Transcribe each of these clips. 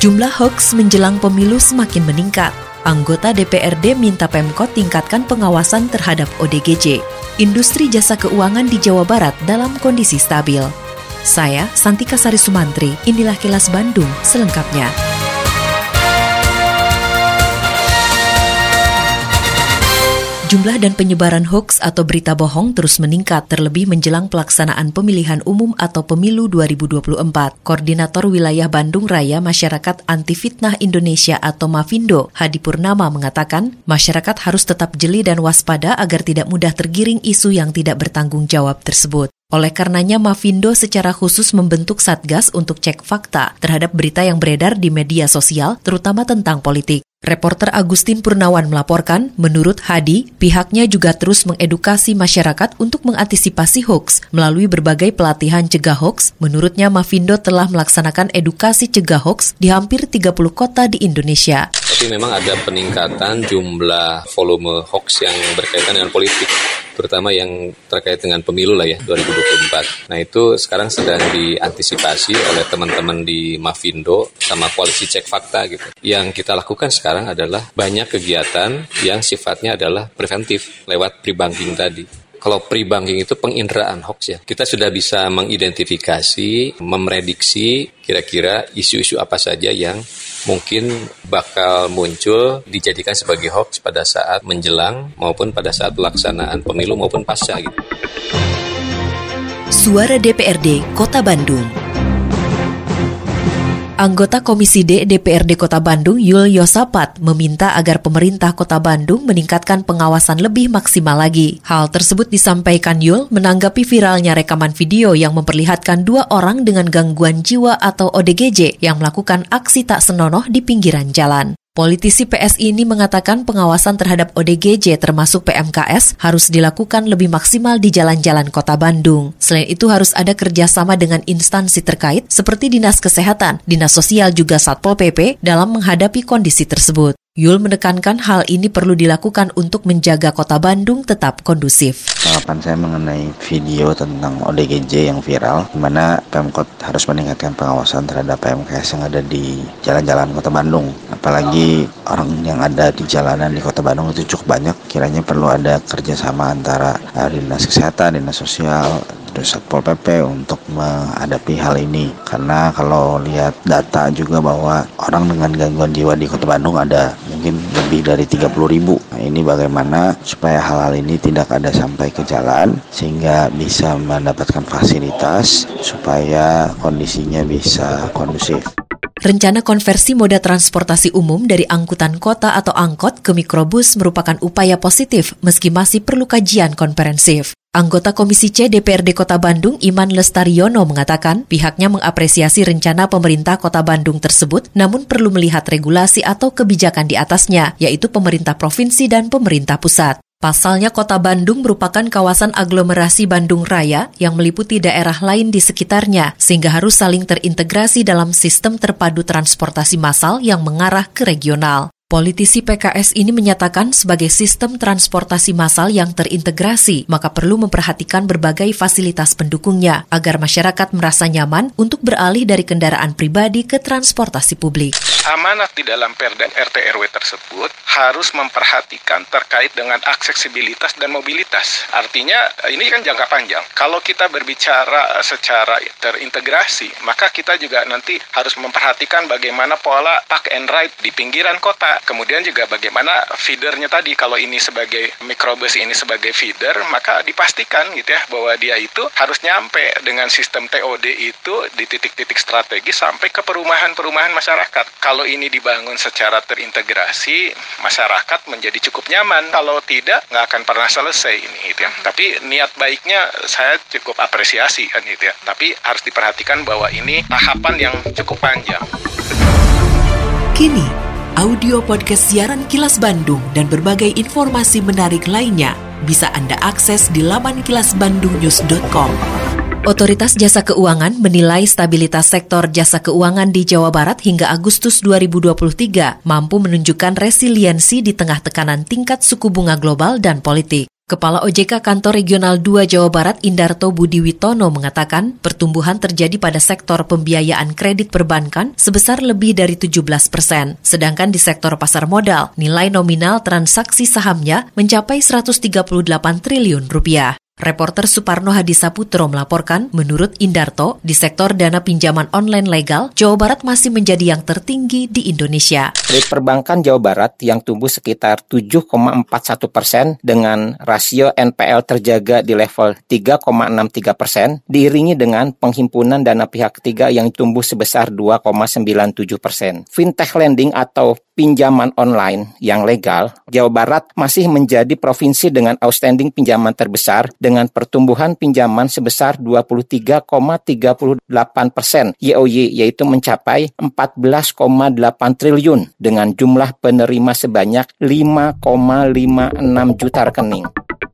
Jumlah hoax menjelang pemilu semakin meningkat. Anggota DPRD minta Pemkot tingkatkan pengawasan terhadap ODGJ. Industri jasa keuangan di Jawa Barat dalam kondisi stabil. Saya, Santika Sari Sumantri, inilah kilas Bandung selengkapnya. Jumlah dan penyebaran hoax atau berita bohong terus meningkat terlebih menjelang pelaksanaan pemilihan umum atau pemilu 2024. Koordinator Wilayah Bandung Raya Masyarakat Anti Fitnah Indonesia atau Mafindo, Hadi Purnama mengatakan, masyarakat harus tetap jeli dan waspada agar tidak mudah tergiring isu yang tidak bertanggung jawab tersebut. Oleh karenanya, Mafindo secara khusus membentuk Satgas untuk cek fakta terhadap berita yang beredar di media sosial, terutama tentang politik. Reporter Agustin Purnawan melaporkan, menurut Hadi, pihaknya juga terus mengedukasi masyarakat untuk mengantisipasi hoax melalui berbagai pelatihan cegah hoax. Menurutnya, Mafindo telah melaksanakan edukasi cegah hoax di hampir 30 kota di Indonesia. Tapi memang ada peningkatan jumlah volume hoax yang berkaitan dengan politik, terutama yang terkait dengan pemilu lah ya 2024. Nah itu sekarang sedang diantisipasi oleh teman-teman di Mafindo sama koalisi cek fakta gitu. Yang kita lakukan sekarang adalah banyak kegiatan yang sifatnya adalah preventif lewat pre-banking tadi kalau pre-banking itu penginderaan hoax ya. Kita sudah bisa mengidentifikasi, memrediksi kira-kira isu-isu apa saja yang mungkin bakal muncul dijadikan sebagai hoax pada saat menjelang maupun pada saat pelaksanaan pemilu maupun pasca gitu. Suara DPRD Kota Bandung. Anggota Komisi D DPRD Kota Bandung Yul Yosapat meminta agar pemerintah Kota Bandung meningkatkan pengawasan lebih maksimal lagi. Hal tersebut disampaikan Yul menanggapi viralnya rekaman video yang memperlihatkan dua orang dengan gangguan jiwa atau ODGJ yang melakukan aksi tak senonoh di pinggiran jalan. Politisi PSI ini mengatakan pengawasan terhadap ODGJ termasuk PMKS harus dilakukan lebih maksimal di jalan-jalan kota Bandung. Selain itu harus ada kerjasama dengan instansi terkait seperti Dinas Kesehatan, Dinas Sosial juga Satpol PP dalam menghadapi kondisi tersebut. Yul menekankan hal ini perlu dilakukan untuk menjaga kota Bandung tetap kondusif. Tanggapan saya mengenai video tentang ODGJ yang viral, di mana Pemkot harus meningkatkan pengawasan terhadap PMKS yang ada di jalan-jalan kota Bandung. Apalagi orang yang ada di jalanan di kota Bandung itu cukup banyak, kiranya perlu ada kerjasama antara uh, Dinas Kesehatan, Dinas Sosial, terus Satpol PP untuk menghadapi hal ini karena kalau lihat data juga bahwa orang dengan gangguan jiwa di kota Bandung ada mungkin lebih dari 30 ribu. Nah, ini bagaimana supaya hal-hal ini tidak ada sampai ke jalan sehingga bisa mendapatkan fasilitas supaya kondisinya bisa kondusif Rencana konversi moda transportasi umum dari angkutan kota atau angkot ke mikrobus merupakan upaya positif meski masih perlu kajian komprehensif. Anggota Komisi C DPRD Kota Bandung Iman Lestariono mengatakan pihaknya mengapresiasi rencana pemerintah Kota Bandung tersebut namun perlu melihat regulasi atau kebijakan di atasnya yaitu pemerintah provinsi dan pemerintah pusat. Pasalnya kota Bandung merupakan kawasan aglomerasi Bandung Raya yang meliputi daerah lain di sekitarnya, sehingga harus saling terintegrasi dalam sistem terpadu transportasi massal yang mengarah ke regional. Politisi PKS ini menyatakan sebagai sistem transportasi massal yang terintegrasi, maka perlu memperhatikan berbagai fasilitas pendukungnya agar masyarakat merasa nyaman untuk beralih dari kendaraan pribadi ke transportasi publik. Amanat di dalam Perda RT RW tersebut harus memperhatikan terkait dengan aksesibilitas dan mobilitas. Artinya ini kan jangka panjang. Kalau kita berbicara secara terintegrasi, maka kita juga nanti harus memperhatikan bagaimana pola park and ride di pinggiran kota Kemudian juga bagaimana feedernya tadi, kalau ini sebagai mikrobus ini sebagai feeder, maka dipastikan gitu ya bahwa dia itu harus nyampe dengan sistem TOD itu di titik-titik strategis sampai ke perumahan-perumahan masyarakat. Ini dibangun secara terintegrasi, masyarakat menjadi cukup nyaman. Kalau tidak, nggak akan pernah selesai ini gitu ya. Tapi niat baiknya saya cukup apresiasi kan gitu ya. Tapi harus diperhatikan bahwa ini tahapan yang cukup panjang. Kini, Audio podcast siaran Kilas Bandung dan berbagai informasi menarik lainnya bisa Anda akses di laman kilasbandungnews.com. Otoritas Jasa Keuangan menilai stabilitas sektor jasa keuangan di Jawa Barat hingga Agustus 2023 mampu menunjukkan resiliensi di tengah tekanan tingkat suku bunga global dan politik. Kepala OJK Kantor Regional 2 Jawa Barat Indarto Budi Witono mengatakan pertumbuhan terjadi pada sektor pembiayaan kredit perbankan sebesar lebih dari 17 persen. Sedangkan di sektor pasar modal, nilai nominal transaksi sahamnya mencapai 138 triliun rupiah. Reporter Suparno Hadisaputro melaporkan, menurut Indarto, di sektor dana pinjaman online legal, Jawa Barat masih menjadi yang tertinggi di Indonesia. Kredit perbankan Jawa Barat yang tumbuh sekitar 7,41 persen dengan rasio NPL terjaga di level 3,63 persen, diiringi dengan penghimpunan dana pihak ketiga yang tumbuh sebesar 2,97 persen. Fintech lending atau pinjaman online yang legal, Jawa Barat masih menjadi provinsi dengan outstanding pinjaman terbesar dengan pertumbuhan pinjaman sebesar 23,38 persen YOY yaitu mencapai 14,8 triliun dengan jumlah penerima sebanyak 5,56 juta rekening.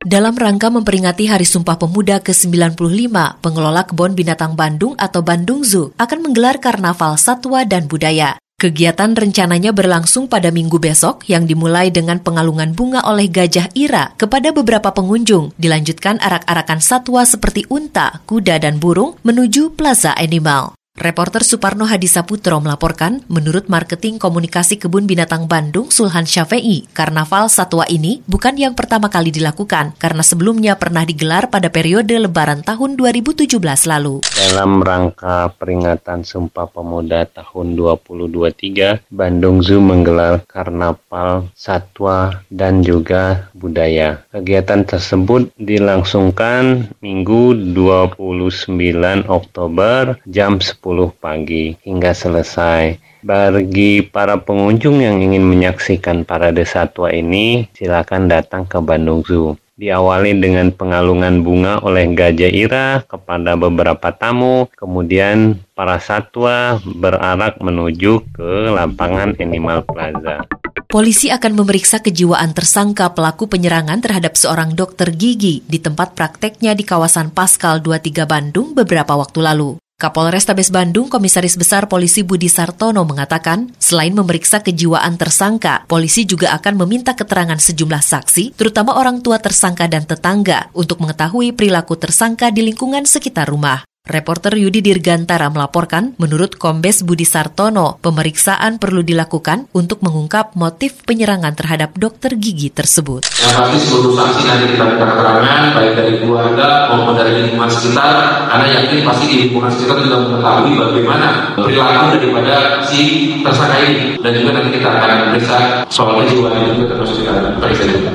Dalam rangka memperingati Hari Sumpah Pemuda ke-95, pengelola Kebun Binatang Bandung atau Bandung Zoo akan menggelar karnaval satwa dan budaya. Kegiatan rencananya berlangsung pada minggu besok yang dimulai dengan pengalungan bunga oleh Gajah Ira kepada beberapa pengunjung, dilanjutkan arak-arakan satwa seperti unta, kuda, dan burung menuju Plaza Animal. Reporter Suparno Hadisaputro melaporkan, menurut marketing komunikasi kebun binatang Bandung Sulhan Syafei, karnaval satwa ini bukan yang pertama kali dilakukan karena sebelumnya pernah digelar pada periode lebaran tahun 2017 lalu. Dalam rangka peringatan Sumpah Pemuda tahun 2023, Bandung Zoo menggelar karnaval satwa dan juga budaya. Kegiatan tersebut dilangsungkan Minggu 29 Oktober jam 10 pagi hingga selesai. Bagi para pengunjung yang ingin menyaksikan parade satwa ini, silakan datang ke Bandung Zoo. Diawali dengan pengalungan bunga oleh Gajah Ira kepada beberapa tamu, kemudian para satwa berarak menuju ke lapangan Animal Plaza. Polisi akan memeriksa kejiwaan tersangka pelaku penyerangan terhadap seorang dokter gigi di tempat prakteknya di kawasan Paskal 23 Bandung beberapa waktu lalu. Kapolres Tabes Bandung, Komisaris Besar Polisi Budi Sartono mengatakan, selain memeriksa kejiwaan tersangka, polisi juga akan meminta keterangan sejumlah saksi, terutama orang tua tersangka dan tetangga, untuk mengetahui perilaku tersangka di lingkungan sekitar rumah. Reporter Yudi Dirgantara melaporkan, menurut Kombes Budi Sartono, pemeriksaan perlu dilakukan untuk mengungkap motif penyerangan terhadap dokter gigi tersebut. Yang pasti seluruh saksi nanti kita minta keterangan, baik dari keluarga maupun dari lingkungan sekitar, karena yakin pasti di lingkungan sekitar juga mengetahui bagaimana perilaku daripada si tersangka ini. Dan juga nanti kita akan memeriksa soal kejiwaan itu terus kita periksa juga.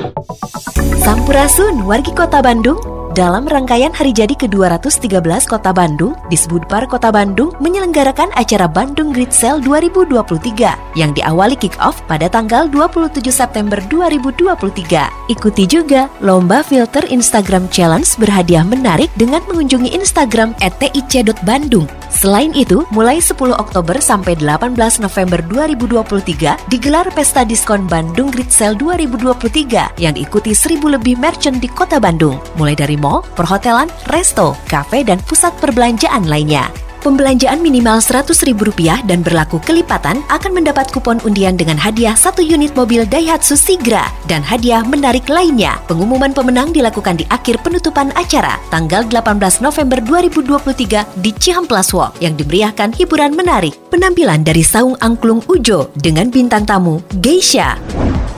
Sampurasun, wargi kota Bandung, dalam rangkaian hari jadi ke-213 Kota Bandung, Disbudpar Kota Bandung menyelenggarakan acara Bandung Great Sale 2023 yang diawali kick-off pada tanggal 27 September 2023. Ikuti juga Lomba Filter Instagram Challenge berhadiah menarik dengan mengunjungi Instagram @tic.bandung. Selain itu, mulai 10 Oktober sampai 18 November 2023 digelar Pesta Diskon Bandung Great Sale 2023 yang diikuti 1000 lebih merchant di Kota Bandung, mulai dari mall, perhotelan, resto, kafe, dan pusat perbelanjaan lainnya. Pembelanjaan minimal Rp100.000 dan berlaku kelipatan akan mendapat kupon undian dengan hadiah satu unit mobil Daihatsu Sigra dan hadiah menarik lainnya. Pengumuman pemenang dilakukan di akhir penutupan acara tanggal 18 November 2023 di Cihamplas Walk yang dimeriahkan hiburan menarik. Penampilan dari Saung Angklung Ujo dengan bintang tamu Geisha.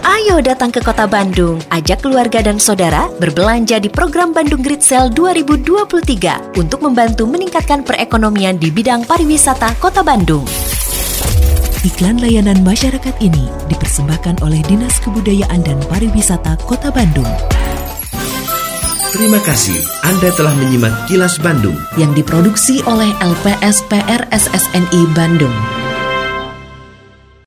Ayo datang ke kota Bandung, ajak keluarga dan saudara berbelanja di program Bandung Great Sale 2023 untuk membantu meningkatkan perekonomian di bidang pariwisata kota Bandung. Iklan layanan masyarakat ini dipersembahkan oleh Dinas Kebudayaan dan Pariwisata Kota Bandung. Terima kasih Anda telah menyimak kilas Bandung yang diproduksi oleh LPSPR SSNI Bandung.